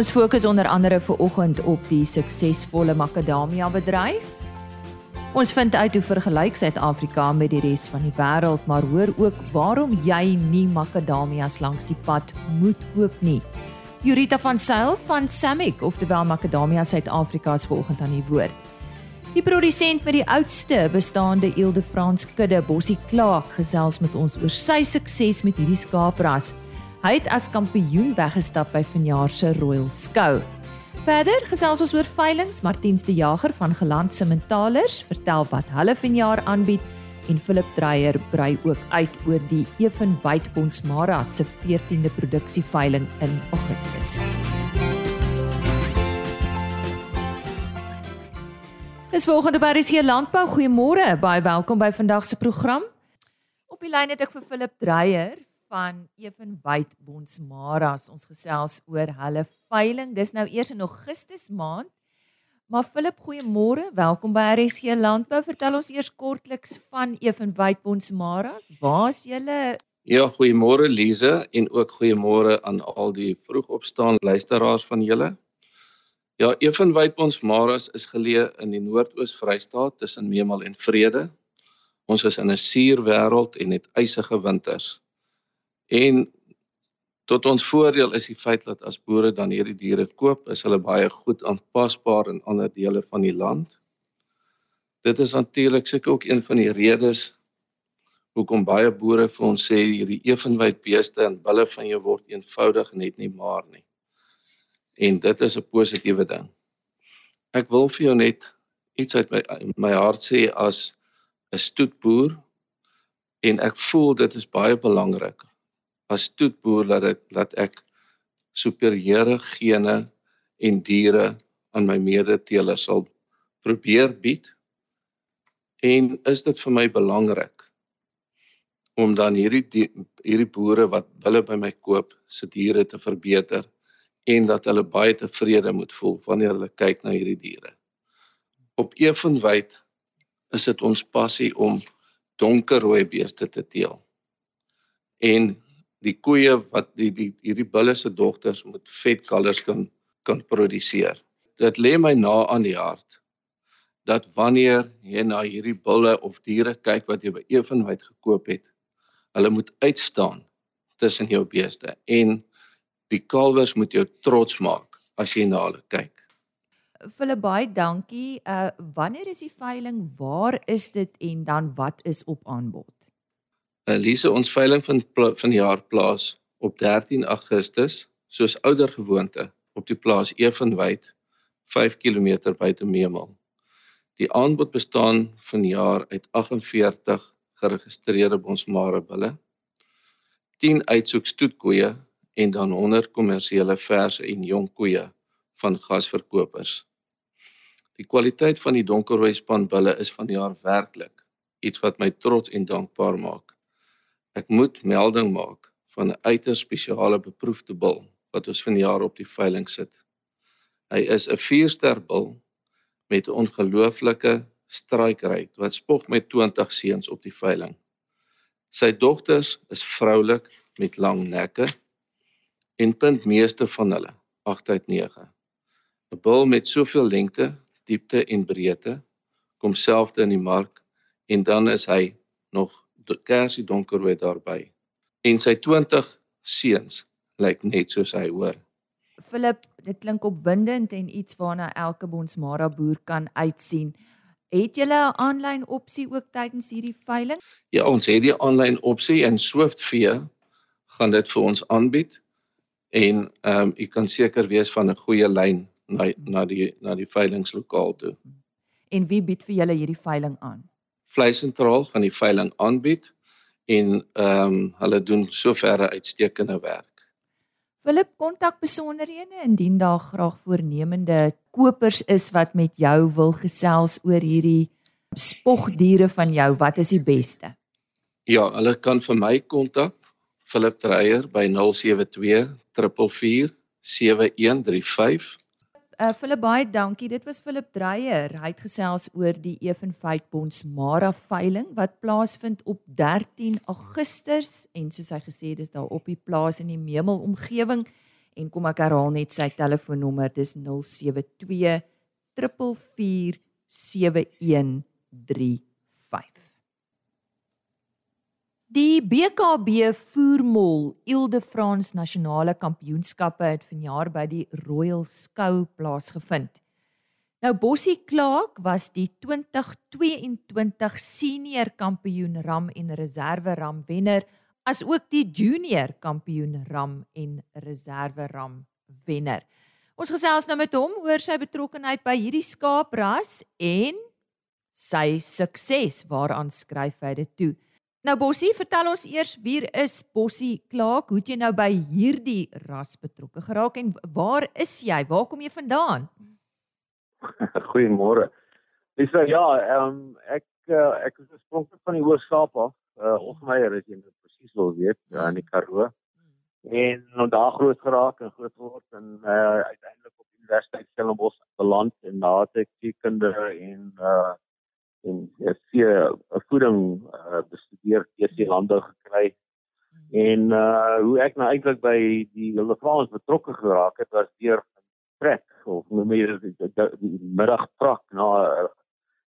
Ons fokus onder andere ver oggend op die suksesvolle makadamia bedryf. Ons vind uit hoe vergelyk Suid-Afrika met die res van die wêreld, maar hoor ook waarom jy nie makadamias langs die pad moet koop nie. Jurita van Sail van Samick, oftewel Makadamia Suid-Afrika se vanoggend aan die woord. Die produsent met die oudste bestaande Eelde Frans kudde, Bossie Klaak, gesels met ons oor sy sukses met hierdie skaapras. Hy het as kampioen weggestap by vanjaar se Royal Skou. Verder gesels ons oor veilinge, Martiens de Jager van Geland Sementalers vertel wat hulle vanjaar aanbied en Philip Dreyer brei ook uit oor die Evenwyd Bonsmara se 14de produksieveiling in Augustus. Dis volgende by RC Landbou. Goeiemôre. Baie welkom by vandag se program. Op die lyn het ek vir Philip Dreyer van Evenwyd Bonsmara. Ons gesels oor hulle veiling. Dis nou eers in Augustus maand Maar Philip, goeiemôre. Welkom by RSG Landbou. Vertel ons eers kortliks van Evenwyd Bonsmaras. Waar's julle? Ja, goeiemôre Lize en ook goeiemôre aan al die vroegopstaan luisteraars van julle. Ja, Evenwyd Bonsmaras is geleë in die Noord-Oos Vrystaat tussen Memal en Vrede. Ons is in 'n suur wêreld en het ysige winters. En Tot ons voordeel is die feit dat as boere dan hierdie diere koop, is hulle baie goed aanpasbaar in ander dele van die land. Dit is natuurlik seker ook een van die redes hoekom baie boere vir ons sê hierdie evenwyd beeste en bulle van jou word eenvoudig net nie maar nie. En dit is 'n positiewe ding. Ek wil vir jou net iets uit my my hart sê as 'n stoetboer en ek voel dit is baie belangrik as toetboer dat ek dat ek superieure gene en diere aan my medeteelers sal probeer bied. En is dit vir my belangrik om dan hierdie hierdie boere wat hulle by my koop se diere te verbeter en dat hulle baie tevrede moet voel wanneer hulle kyk na hierdie diere. Op evenwyd is dit ons passie om donkerrooi beeste te teel. En die koeie wat die die hierdie bulle se dogters moet vet kalvers kan kan produseer. Dit lê my na aan die hart dat wanneer jy na hierdie bulle of diere kyk wat jy by Evenwyd gekoop het, hulle moet uitstaan tussen jou beeste en die kalvers moet jou trots maak as jy na hulle kyk. Vir baie dankie. Uh wanneer is die veiling? Waar is dit en dan wat is op aanbod? Elise ons veiling van van die jaar plaas op 13 Augustus soos ouer gewoonte op die plaas Evenwyd 5 km buite Memel. Die aanbod bestaan van jaar uit 48 geregistreerde bonsmare bulle, 10 uitsoek stoetkoeie en dan 100 kommersiële verse en jong koeie van gasverkopers. Die kwaliteit van die donkerrooi span bulle is van die jaar werklik iets wat my trots en dankbaar maak. Ek moet melding maak van 'n uiters spesiale beproefde bil wat ons vanjaar op die veiling sit. Hy is 'n 4-ster bil met 'n ongelooflike strykryk wat spog met 20 seuns op die veiling. Sy dogters is vroulik met lang nekke en punt meeste van hulle 8 uit 9. 'n Bil met soveel lengte, diepte en breedte kom selfde in die mark en dan is hy nog kersie donkerrooi daarby. En sy 20 seuns lyk net soos hy hoor. Philip, dit klink opwindend en iets waarna elke Bonsmara boer kan uitsien. Het julle 'n aanlyn opsie ook tydens hierdie veiling? Ja, ons het die aanlyn opsie en Swiftvee gaan dit vir ons aanbied. En ehm um, u kan seker wees van 'n goeie lyn na na die na die veilingslokaal toe. En wie bied vir julle hierdie veiling aan? Vleisentraal gaan die veiling aanbied en ehm um, hulle doen soverre uitstekende werk. Philip kontak besonderhede indien daar graag voornemende kopers is wat met jou wil gesels oor hierdie spogdiere van jou, wat is die beste? Ja, hulle kan vir my kontak Philip Dreyer by 072 444 7135 Uh Philip baie dankie. Dit was Philip Dreyer. Hy het gesels oor die Evenfight Bonds Mara veiling wat plaasvind op 13 Augustus en soos hy gesê het is daar op die plaas in die Memel omgewing en kom ek herhaal net sy telefoonnommer dis 072 444 7135 Die BKB Voermol Ile-de-France Nasionale Kampioenskappe het vanjaar by die Royal Skou plaasgevind. Nou Bossie Clark was die 2022 senior kampioen ram en reserve ram wenner as ook die junior kampioen ram en reserve ram wenner. Ons gesels nou met hom oor sy betrokkeheid by hierdie skaapras en sy sukses waaraan skryf hy dit toe. Nou Bossie, vertel ons eers wie is Bossie Klaak? Hoe het jy nou by hierdie ras betrokke geraak en waar is jy? Waar kom jy vandaan? Goeiemôre. Dis ja, ehm um, ek uh, ek is oorspronklik van die Hoërskool af. Uh Hofmeyer is jy presies wil weet, ja, in die Karoo. En nou daar groot geraak en groot geword en uh uiteindelik op Universiteit Stellenbosch beland en daar het ek kinders en uh en see 'n voeding uh, bestudeer deur die lande gekry. En uh hoe ek nou eintlik by die Lefrans betrokke geraak het was deur trek of noem jy dit die middagprak na uh,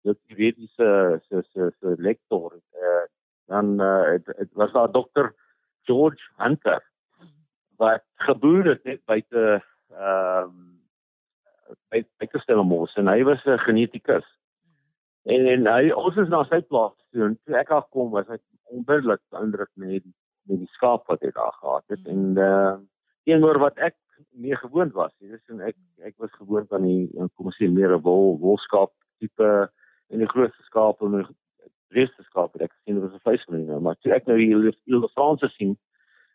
die teoretiese se se se lektor uh, dan uh, het, het was daar dokter George Hunter wat geboor het net buite ehm um, by by Stellenbosch en hy was 'n genetikus En hy ons is na sy plaas toe en toe ek daar kom was hy onmiddellik indruk met die met die skaap wat hy daar gehad het mm. en uh teenoor wat ek mee gewoond was. Jy weet en ek ek was gewoond aan die kom ons sê meer 'n wol wolskaap tipe en die grootste skaap en die reiste skaap wat ek gesien het was 'n nou, maar toe ek nou hier in die Franse sien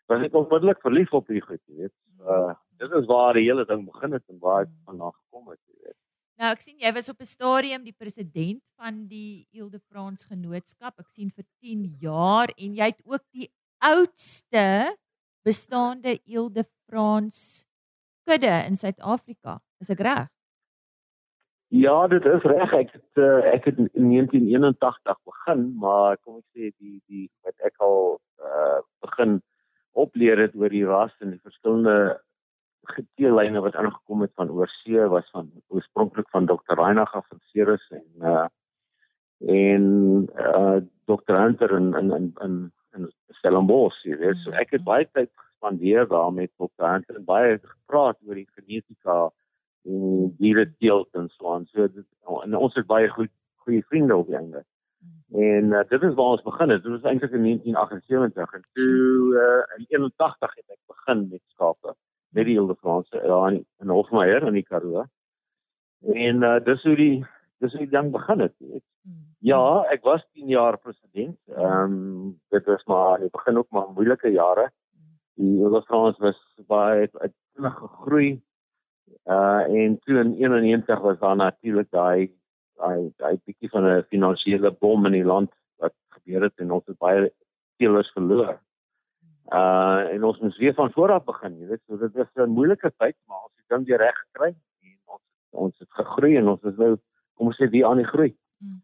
was ek onmiddellik verlief op hierdie goed, jy weet. Uh dit is waar die hele ding begin het en waar ek vandaan gekom het, jy weet. Nou ek sien jy was op 'n stadium die president van die Ile-de-France Genootskap. Ek sien vir 10 jaar en jy het ook die oudste bestaande Ile-de-France kudde in Suid-Afrika. Is ek reg? Ja, dit is reg. Ek het uh, ek het in 1981 begin, maar kom ek sê die die wat ek al uh, begin opleer het oor die ras en die verskillende geteelyne wat aangekom het van oorsee was van oorspronklik van Dr. Reinaga van Ceres en uh en uh Dr. Hunter in in in in, in Stellenbosch, jy weet. So ek het mhm. baie tyd gespandeer daar met Dr. Hunter en baie gepraat oor die genetika en diere teelt en so aan. So dit en ons het baie goed goeie vriende op die einde. Mhm. En uh, dit is waar ons begin het. Dit was eintlik in 1978 en toe uh, in 81 het ek begin met skape met die hele Franse daar in, in Hofmeyer in die Karoo. En uh, dis hoe die dis hoe die ding begin het. Hmm. Ja, ek was 10 jaar president. Ehm um, dit was maar in die begin ook maar moeilike jare. Die hele Frans was baie uiteindelik gegroei. Uh en toe in 91 was daar natuurlik daai daai daai bietjie van 'n finansiële bom in die land wat gebeur het en ons het baie teelers verloor. Uh en ons moet weer van voor af begin, jy weet, so dit was 'n moeilike tyd, maar ons het dan weer reg gekry en ons ons het gegroei en ons is nou kom ons sê wie aan die groei. Hmm.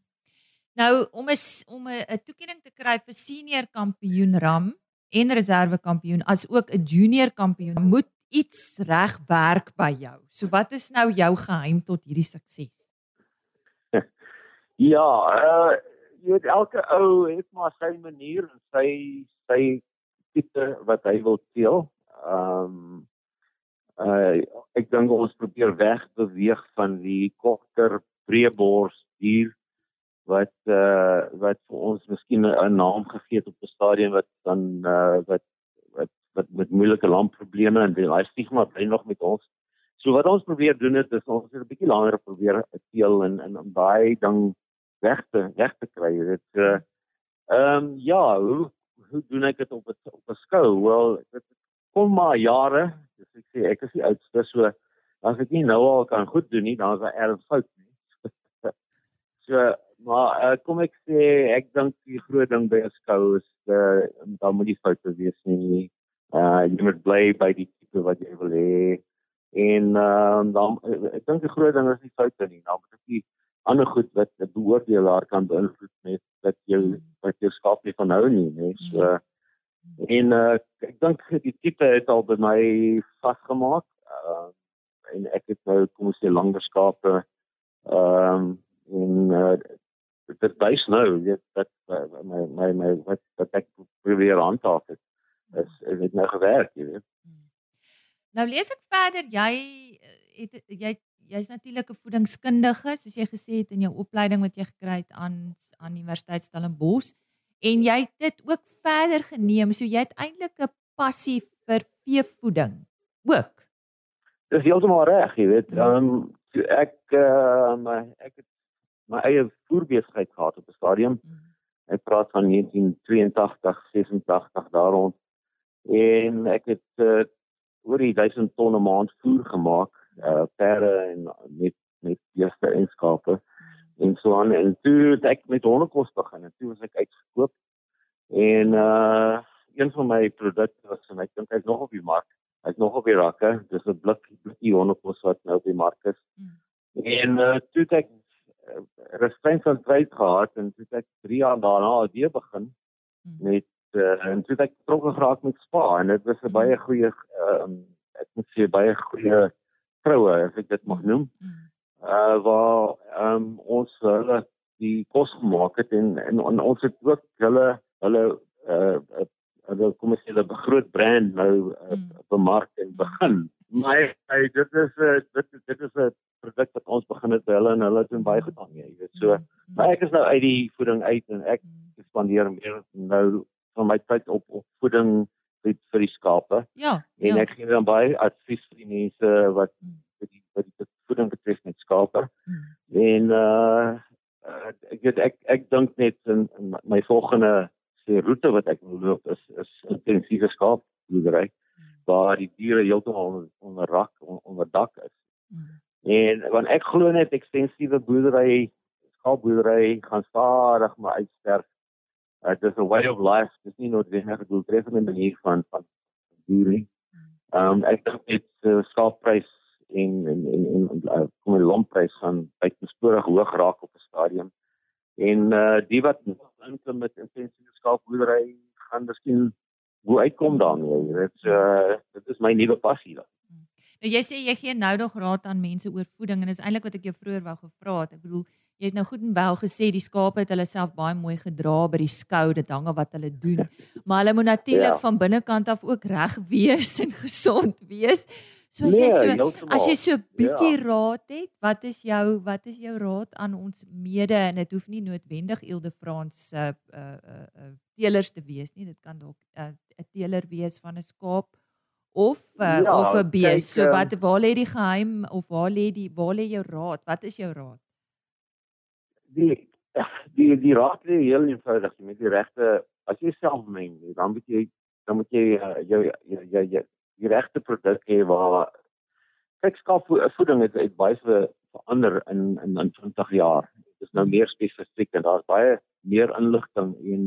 Nou om is om 'n toekenning te kry vir senior kampioen ram en reserve kampioen as ook 'n junior kampioen moet iets reg werk by jou. So wat is nou jou geheim tot hierdie sukses? ja, uh jy weet elke ou het maar sy manier en sy sy tipe wat hy wil teel. Ehm um, uh ek dink ons probeer weg beweeg van die korter breebors dier wat uh wat vir ons miskien 'n naam gegee het op 'n stadium wat dan uh wat wat wat met moeilike lampprobleme en daai stigma bly nog met ons. So wat ons probeer doen het, is ons het 'n bietjie langer probeer teel en en om daai ding weg te weg te kry. Dit uh ehm um, ja, hoe hoe doen ek dit op 'n op 'n skou? Wel, dit kom maar jare. Dis ek sê ek is die oudste, so as ek nie nou al kan goed doen nie, dan is daar erns fout nie. so, maar uh, kom ek sê ek dink die groot ding by 'n skou is uh, dan moet jy foute wees nie. Uh jy moet bly by die tipe wat jy wil hê. En uh, dan ek dink die groot ding is nie foute nie. Dan moet ek ander goed wat 'n beoordelaar kan beïnvloed met dat jou wat jou skaap nie van hou nie, né? So En uh, ek dink die tipe het al by my vasgemaak. Uh, en ek het nou kom ons sê langer skape. Ehm um, en uh, dit wys nou weet dat uh, my my my wat wat ek probeer aantaak het is het nou gewerk, jy weet. Hmm. Nou lees ek verder jy het jy jy's natuurlik 'n voedingskundige soos jy gesê het in jou opleiding wat jy gekry het aan aan Universiteit Stellenbosch en jy het dit ook verder geneem so jy het eintlik 'n passie vir veevoeding ook. Dis heeltemal reg, jy weet. Ehm um, ek uh, my ek het my eie voerbesigheid gehad op 'n stadium. Mm. Ek praat van 1982, 86 daar rond. En ek het uh, oor die 1000 ton 'n maand voer gemaak, uh perde en met met beeste en skape en so aan en toe het ek met hondekos begin en toe was ek uitgekoop. En uh een van my produkte was en ek dink hy's nog op die mark. Hy's nog op die rakke. Dis 'n blik blikkie hondekos wat nou op die mark is. Mm. En uh toe het ek uh, restreng van tyd gehad en toe het ek 3 jaar daarna weer begin mm. met uh, en toe het ek betrokke geraak met spa en dit was 'n baie goeie uh, ek moet sê baie goeie vroue as ek dit mag noem. Uh waar ehm um, ons hulle die kos gemaak het en en, en ons het ook hulle hulle uh hulle kom ons sê hulle groot brand nou uh, bemark en begin. Maar hey, dit is 'n uh, dit dit is 'n produk wat ons begin het by hulle en hulle het doen baie goed aan, jy weet. So, maar ek is nou uit die voeding uit en ek spandeer meer nou van my tyd op op voeding vir vir die skape. Ja. En ja. ek gee dan baie advies vir die mense wat hmm. vir die vir die voeding betref met skape. Hmm. En uh ek weet ek ek dink net in, in my volgende se roete wat ek wil loop is is intensiewe skaapboerdery hmm. waar die diere heeltemal onder, onder rak on, onder dak is. Hmm. En want ek glo net ekstensiewe boerdery skaapboerdery gaan stadig maar uitsterf uh, dis 'n way of life dis nie noodwendig 'n doeltreffende manier van van boering. Ehm um, ek dink dit uh, skaapprys en en en en uh, kom die loonprys gaan uitgesporig hoog raak op 'n stadium. En uh die wat inklim met intensiewe skaapboerdery gaan miskien hoe uitkom daarmee. Dit uh dit is my nuwe passie dan. Nou jy sê jy gee nou nog raad aan mense oor voeding en dis eintlik wat ek jou vroeër wou gevra het. Ek bedoel jy het nou goed en wel gesê die skape het hulle self baie mooi gedra by die skou, dit hang af wat hulle doen. Maar hulle moet natuurlik ja. van binnekant af ook reg wees en gesond wees. So as nee, jy so as jy so bietjie ja. raad het, wat is jou wat is jou raad aan ons mede en dit hoef nie noodwendig Ilde Frans se uh, uh uh uh teelers te wees nie. Dit kan dalk 'n uh, teeler wees van 'n skaap of uh, ja, of 'n bees. So ehm, wat waar lê die geheim of waar lê die waar lê jou raad? Wat is jou raad? Die die die raad lê heel eenvoudig met die regte as jy self meng, dan moet jy dan moet jy uh, jou jou jou die regte produk hê waar kyk skaapvoeding het, het baie verander in in in 20 jaar. Dit is nou meer spesifiek en daar's baie meer inligting en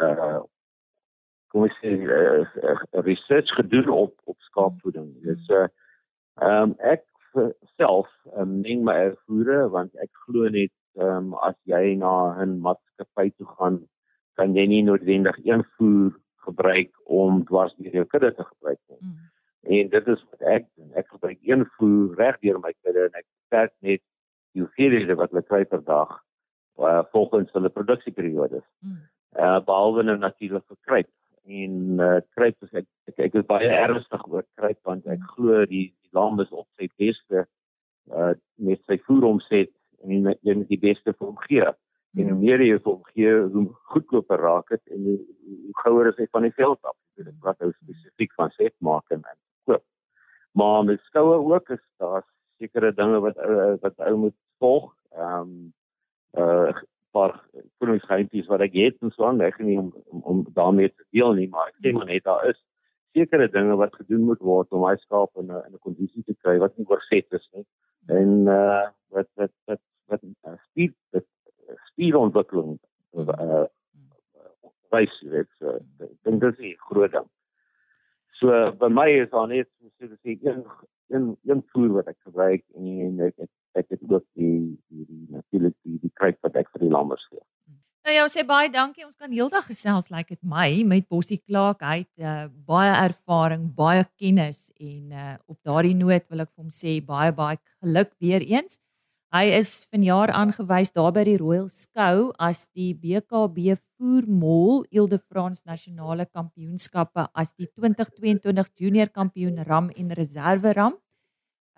uh kom ek sê uh, uh, research gedoen op op skaapvoeding. Dis uh ehm um, ek self um, neem my ervore want ek glo net ehm um, as jy na 'n maatskappy toe gaan, kan jy nie noodwendig een voer gebruik om dwars deur jou kudde te gebruik nie. Mm. En dit is wat ek doen. Ek gebruik een voer reg deur my kudde en ek werk net die hoeveelhede wat hulle kry per dag uh, volgens hulle produksieperiodes. Mm. Uh behalwe nou natuurlik vir kruip en uh, kruip is ek, ek ek is baie ernstig oor kruip want ek glo die die land is op sy beste uh met sy voer omset en jy moet die beste vir hom gee. En hoe meer jy vir hom gee, hoe goedkoper raak dit en hoe, hoe gouer is hy van die veld af. Dit is wat nou spesifiek van set maak en koop. Maar met skoue ook is daar sekere dinge wat uh, wat ou moet volg. Ehm um, uh paar voedingsgeheimpies wat ek het en so aan ek nie om, om om daarmee te deel nie maar ek sê maar net daar is sekere dinge wat gedoen moet word om my skaap in 'n in 'n kondisie te kry wat nie oorset is nie en uh wat wat wat wat uh, spier wat spierontwikkeling uh wys dit so ek dink dit is 'n groot ding so by my is daar net so te sê een een een voer wat ek gebruik en ek het ek het ook die die, die natuurlik die die kruip wat ek vir die lammers gee. Nou ja, sê baie dankie. Ons kan heeldag gesels lyk like dit my met Bossie Klaak. Hy het uh, baie ervaring, baie kennis en uh, op daardie noot wil ek vir hom sê baie baie geluk weer eens. Hy is vanjaar aangewys daar by die Royal Skou as die BKB Voermol Ile-de-France nasionale kampioenskappe as die 2022 junior kampioen ram en reserve ram.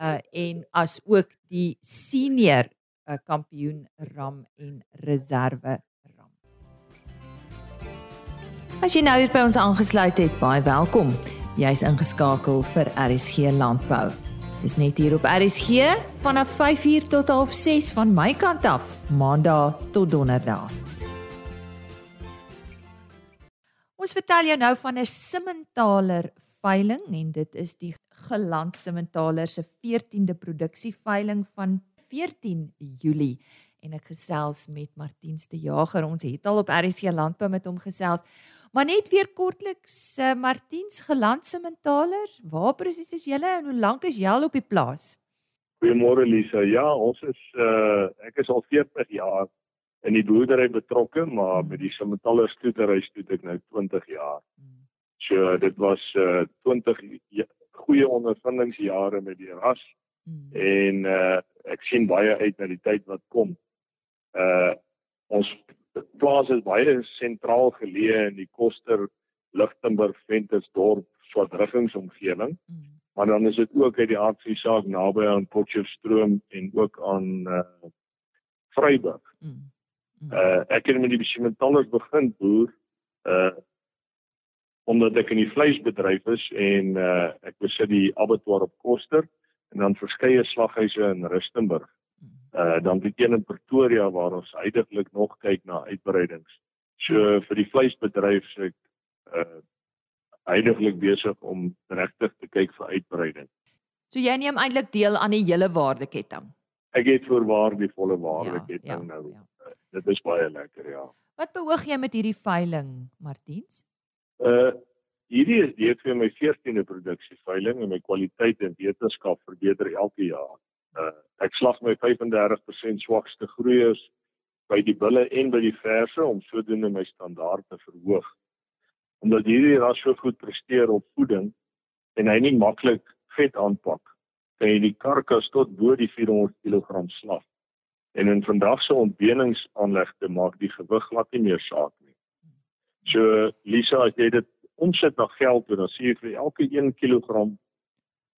Uh en as ook die senior uh, kampioen ram en reserve As jy nou hier by ons aangesluit het, baie welkom. Jy's ingeskakel vir RSG Landbou. Dis net hier op RSG vanaf 5uur tot 6 van my kant af, Maandag tot Donderdag. Ons vertel jou nou van 'n Simmentaler veiling en dit is die Geland Simmentaler se 14de produksieveiling van 14 Julie en ek gesels met Martiens de Jager. Ons het al op RSC Landbou met hom gesels. Maar net weer kortliks, uh, Martiens gelandse mentaler, waar presies is julle en hoe lank is al op die plaas? Goeiemôre Lisa. Ja, ons is uh ek is al 40 jaar in die boerdery betrokke, maar met die simentaler stoetery stoet ek nou 20 jaar. So dit was uh 20 goeie ondervindingsjare met die ras. Hmm. En uh ek sien baie uit na die tyd wat kom uh ons plaas is baie sentraal geleë in die Koster Lichtenburg Ventersdorp swartriggingsomgewing. Mm. Maar dan is dit ook uit die aard van die saak naby aan Potchefstroom en ook aan uh Vryburg. Mm. Mm. Uh ek het met die besimentallers begin boer uh omdat ek in die vleisbedryf is en uh ek besit die abattoir op Koster en dan verskeie slaghuise in Rustenburg uh dan die een in Pretoria waar ons heidaglik nog kyk na uitbreidings. So vir die vleisbedryf sê ek uh heidaglik besig om regtig te kyk vir uitbreiding. So jy neem eintlik deel aan die hele waardeketting. Ek het voorwaar die volle waardeketting ja, ja, nou. Ja. Uh, dit is baie lekker, ja. Wat beoog jy met hierdie veiling, Martiens? Uh hierdie is deel van my 14de produksieveiling en my kwaliteit en wetenskap verbeter elke jaar. Uh ek slag my 35% swakste groeiers by die bulle en by die verse om sodoende my standaard te verhoog. Omdat hierdie ras so goed presteer op voeding en hy nie maklik vet aanpak, kan jy die karkas tot bo die 400 kg slag. En in vandag se ontbeningsaanlegte maak die gewig glad nie meer saak nie. So Lisa, as jy dit omsit na geld, dan sien jy vir elke 1 kg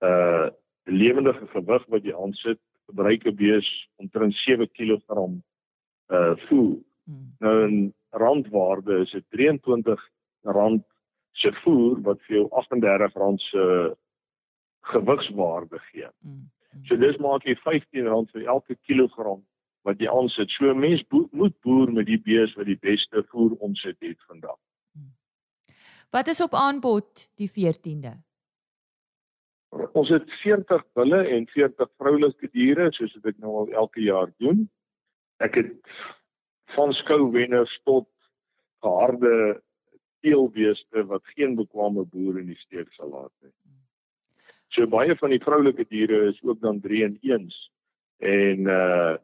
uh lewendige gewig wat jy aansit, gebruik 'n bees omtrent 7 kg uh voer. Hmm. Nou in randwaarde is dit 23 rand se voer wat vir jou 38 rand se gewigswaarde gee. Hmm. Hmm. So dis maak jy 15 rand vir elke kilogram wat jy aansit. So 'n mens bo moet boer met die bees wat die beste voer omset het vandag. Hmm. Wat is op aanbod die 14de? Ons het 40 bulle en 40 vroulike diere soos wat ek nou al elke jaar doen. Ek het van skouwenners tot geharde teelbeeste wat geen bekwame boer in die steek sal laat nie. So baie van die vroulike diere is ook dan 3 in 1s en uh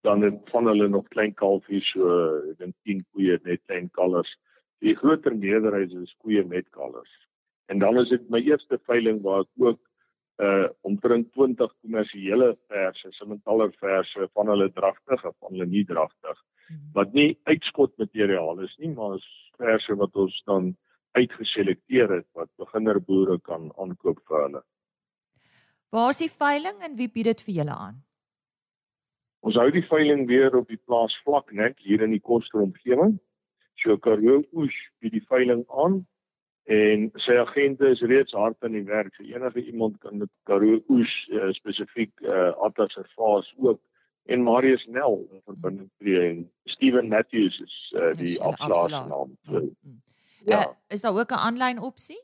dan het van hulle nog klein kalfies so ek dink 10 koeie net klein kalvers. Die groter meerderheid is koeie met kalvers. En dan is dit my eerste veiling waar ek ook uh omtrent 20 kommersiële verse, simentaler verse van hulle dragtig of van hulle nie dragtig mhm. wat nie uitskot materiaal is nie, maar is verse wat ons dan uitgeselekteer het wat beginner boere kan aankoop vir hulle. Waar is die veiling en wie bied dit vir julle aan? Ons hou die veiling weer op die plaas vlak net hier in die Koster omgewing. So Karoo Oos bied die veiling aan en sy agente is reeds hard aan die werk. So enige iemand kan met Karoo Oos uh, spesifiek uh, Atlas Ervaas ook en Marius Nel in verbinding tree en Steven Matthews is uh, die afslagsnaam. So, mm, mm. ja. Uh, is daar ook 'n aanlyn opsie?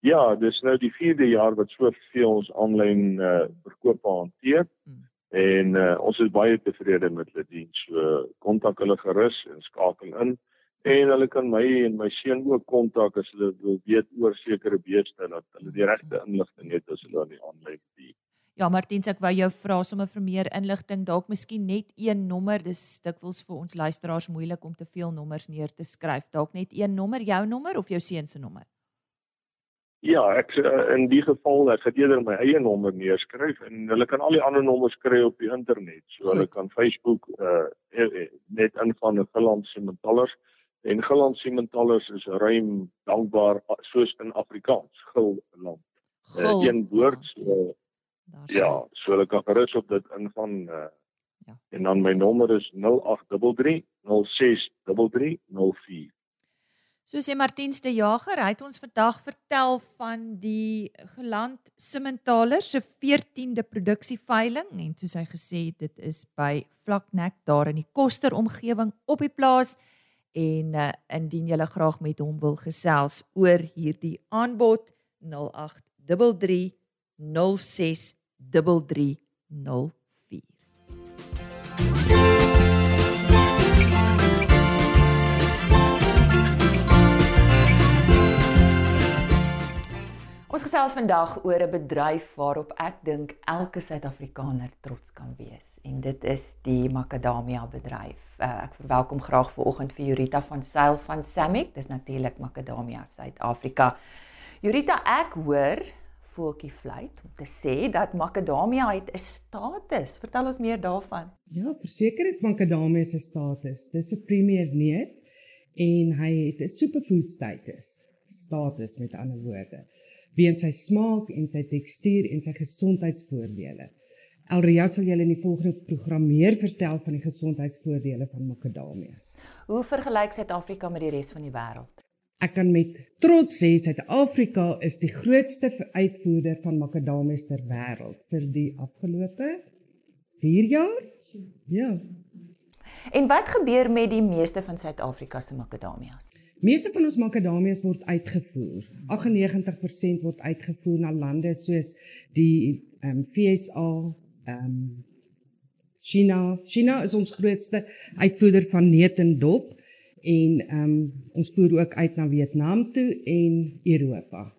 Ja, dis nou die 4de jaar wat so veel ons aanlyn uh, verkoop hanteer. Hmm. En uh, ons is baie tevrede met hulle diens. So kontak hulle gerus en skakel in en hulle kan my en my seun ook kontak as hulle wil weet oor sekere beeste dat hulle die regte inligting het as hulle aan die aanlyn die. Ja, Martiens, ek wou jou vra sommer vir meer inligting, dalk miskien net een nommer. Dis dikwels vir ons luisteraars moeilik om te veel nommers neer te skryf. Dalk net een nommer, jou nommer of jou seun se nommer? Ja, ek eh, in die geval ek het eerder my eie nommer neerskryf en hulle kan al die ander nommers kry op die internet. So Goed. hulle kan Facebook uh net in Gilland Sementallers en Gilland Sementallers is ruim dankbaar soos in Afrikaans, Gilland. Uh, een woord so Daar ja, so hulle kan gerus op dit ingaan uh, ja. En dan my nommer is 0833 063304. So sê Martiens de Jager, hy het ons vandag vertel van die geland Simmentaler se 14de produksieveiling en soos hy gesê het, dit is by Vlaknek daar in die Koster omgewing op die plaas en uh, indien jy graag met hom wil gesels oor hierdie aanbod 0833 06 3304. Ons gesels vandag oor 'n bedryf waarop ek dink elke Suid-Afrikaner trots kan wees en dit is die makadamia bedryf. Uh, ek verwelkom graag vanoggend vir Jurita van Sail van Samek. Dis natuurlik makadamia Suid-Afrika. Jurita, ek hoor voeltjie fluit om te sê dat makadamia het 'n status. Vertel ons meer daarvan. Ja, verseker het makadamia 'n status. Dis 'n premier neut en hy het 'n superfood status. Status met ander woorde. Weens sy smaak en sy tekstuur en sy gesondheidsvoordele. Elria sal julle in die volgende program meer vertel van die gesondheidsvoordele van makadamias. Hoe vergelyk Suid-Afrika met die res van die wêreld? Ek kan met trots sê Suid-Afrika is die grootste uitvoerder van makadamies ter wêreld vir die afgelope 4 jaar. Ja. En wat gebeur met die meeste van Suid-Afrika se makadamias? Meeste van ons makadamias word uitgevoer. 98% word uitgevoer na lande soos die ehm um, FSA, ehm um, China. China is ons grootste uitvoerder van neut en dop en ehm um, ons voer ook uit na Vietnam toe en Europa.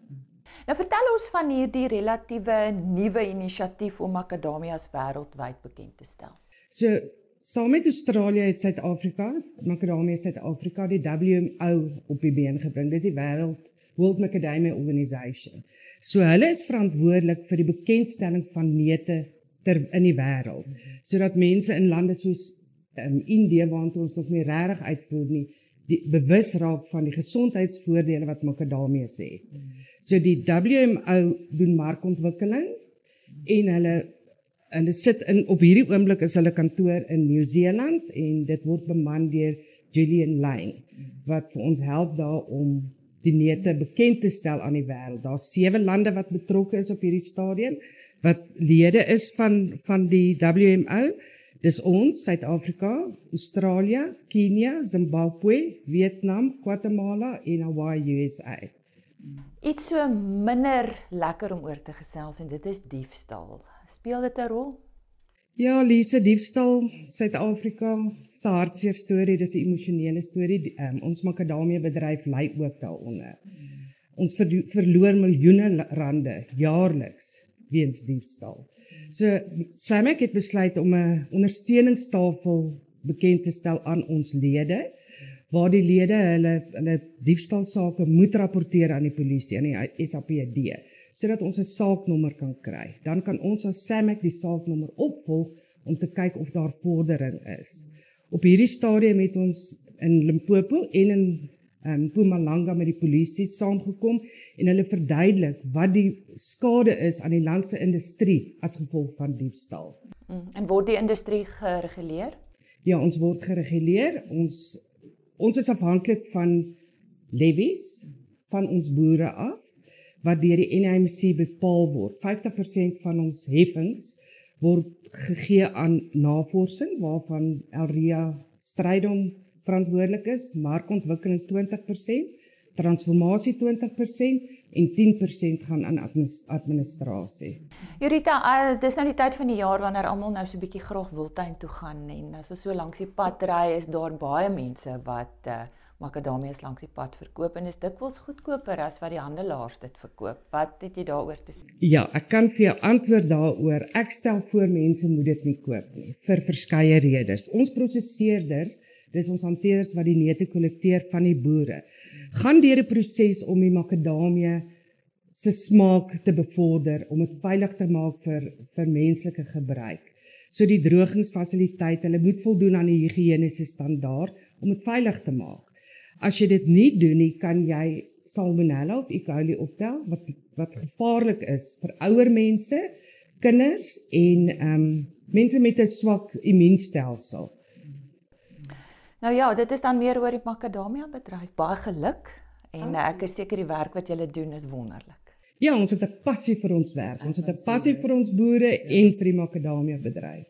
Nou vertel ons van hierdie relatiewe nuwe inisiatief om makadamias wêreldwyd bekend te stel. So saam met Australië het Suid-Afrika, Makadamia Suid-Afrika die WMO op die been gebring. Dis die wêreld World Macadamia Organization. So hulle is verantwoordelik vir die bekendstelling van neute ter in die wêreld sodat mense in lande soos um, Indië waartoe ons nog nie regtig uitvoer nie, die bewus raak van die gesondheidsvoordele wat makadamie sê. So die WMO doen markontwikkeling en hulle hulle sit in op hierdie oomblik is hulle kantoor in Nieu-Seeland en dit word beman deur Julian Lane wat vir ons help daar om die neute bekend te stel aan die wêreld. Daar's sewe lande wat betrokke is op hierdie stadium wat lede is van van die WMO. Dis ons, Suid-Afrika, Australië, Kenia, Zimbabwe, Vietnam, Guatemala en Hawaii, USA. Iets so minder lekker om oor te gesels en dit is diefstal. Speel dit 'n rol? Ja, Lise, diefstal, Suid-Afrika, se hartseer storie, dis 'n emosionele storie. Um, ons makadamie bedryf ly ook daaronder. Ons verloor miljoene rande jaarliks weens diefstal. So Samek het besluit om 'n ondersteuningstafel bekend te stel aan ons lede waar die lede hulle hulle diefstalsake moet rapporteer aan die polisie aan die SAPD sodat ons 'n saaknommer kan kry. Dan kan ons as Samek die saaknommer opvolg om te kyk of daar vordering is. Op hierdie stadium het ons in Limpopo en in um, Mpumalanga met die polisie saamgekom en hulle verduidelik wat die skade is aan die land se industrie as gevolg van diefstal. Mm, en word die industrie gereguleer? Ja, ons word gereguleer. Ons ons is afhanklik van levies van ons boere af wat deur die NIMC bepaal word. 50% van ons heffings word gegee aan navorsing waarvan Elria stryd om verantwoordelik is, markontwikkeling 20%, transformasie 20% en 10% gaan aan administrasie. Jurita, uh, dis nou die tyd van die jaar wanneer almal nou so 'n bietjie graag wildtuin toe gaan en as ons so langs die pad ry, is daar baie mense wat uh, makadamias langs die pad verkoop en is dikwels goedkoper as wat die handelaars dit verkoop. Wat het jy daaroor te sê? Ja, ek kan vir jou antwoord daaroor. Ek stel voor mense moet dit nie koop nie vir verskeie redes. Ons prosesseerders, dis ons hanteerders wat die neute kollekteer van die boere, gaan deur 'n proses om die makadamie se smaak te bevorder om dit veilig te maak vir vir menslike gebruik. So die drogingsfasiliteit, hulle moet voldoen aan die higiëniese standaard om dit veilig te maak. As jy dit nie doen nie, kan jy salmonella of E. coli optel wat wat gevaarlik is vir ouer mense, kinders en ehm um, mense met 'n swak immuunstelsel. Nou ja, dit is dan meer oor die makadamia bedryf. Baie geluk en oh. ek is seker die werk wat julle doen is wonderlik. Ja, ons het 'n passie vir ons werk. Ons het 'n passie vir ons boere ja. en vir die makadamia bedryf.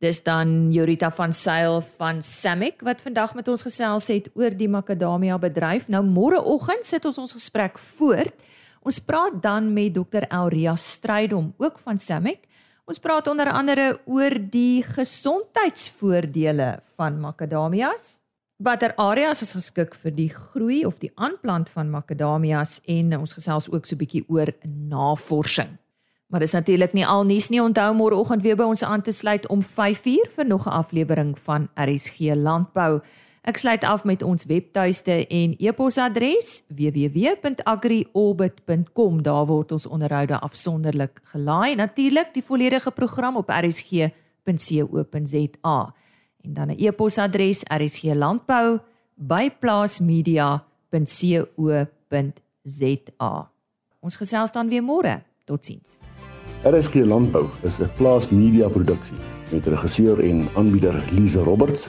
Dis dan Jorita van Sail van Samek wat vandag met ons gesels het oor die makadamia bedryf. Nou môreoggend sit ons ons gesprek voort. Ons praat dan met Dr. Elria Strydom ook van Samek. Ons praat onder andere oor die gesondheidsvoordele van makadamias watter areas is geskik vir die groei of die aanplant van makadamias en ons gesels ook so 'n bietjie oor navorsing. Maar dis natuurlik nie al nuus nie. Onthou môreoggend weer by ons aan te sluit om 5uur vir nog 'n aflewering van RSG Landbou. Ek sluit af met ons webtuiste en e-posadres www.agriorbit.com. Daar word ons onderhoude afsonderlik gelaai. Natuurlik die volledige program op rsg.co.za en dan 'n e-posadres rsglandbou@plaasmedia.co.za. Ons gesels dan weer môre. Totsiens. RSG Landbou is 'n plaasmedia produksie met regisseur en aanbieder Lize Roberts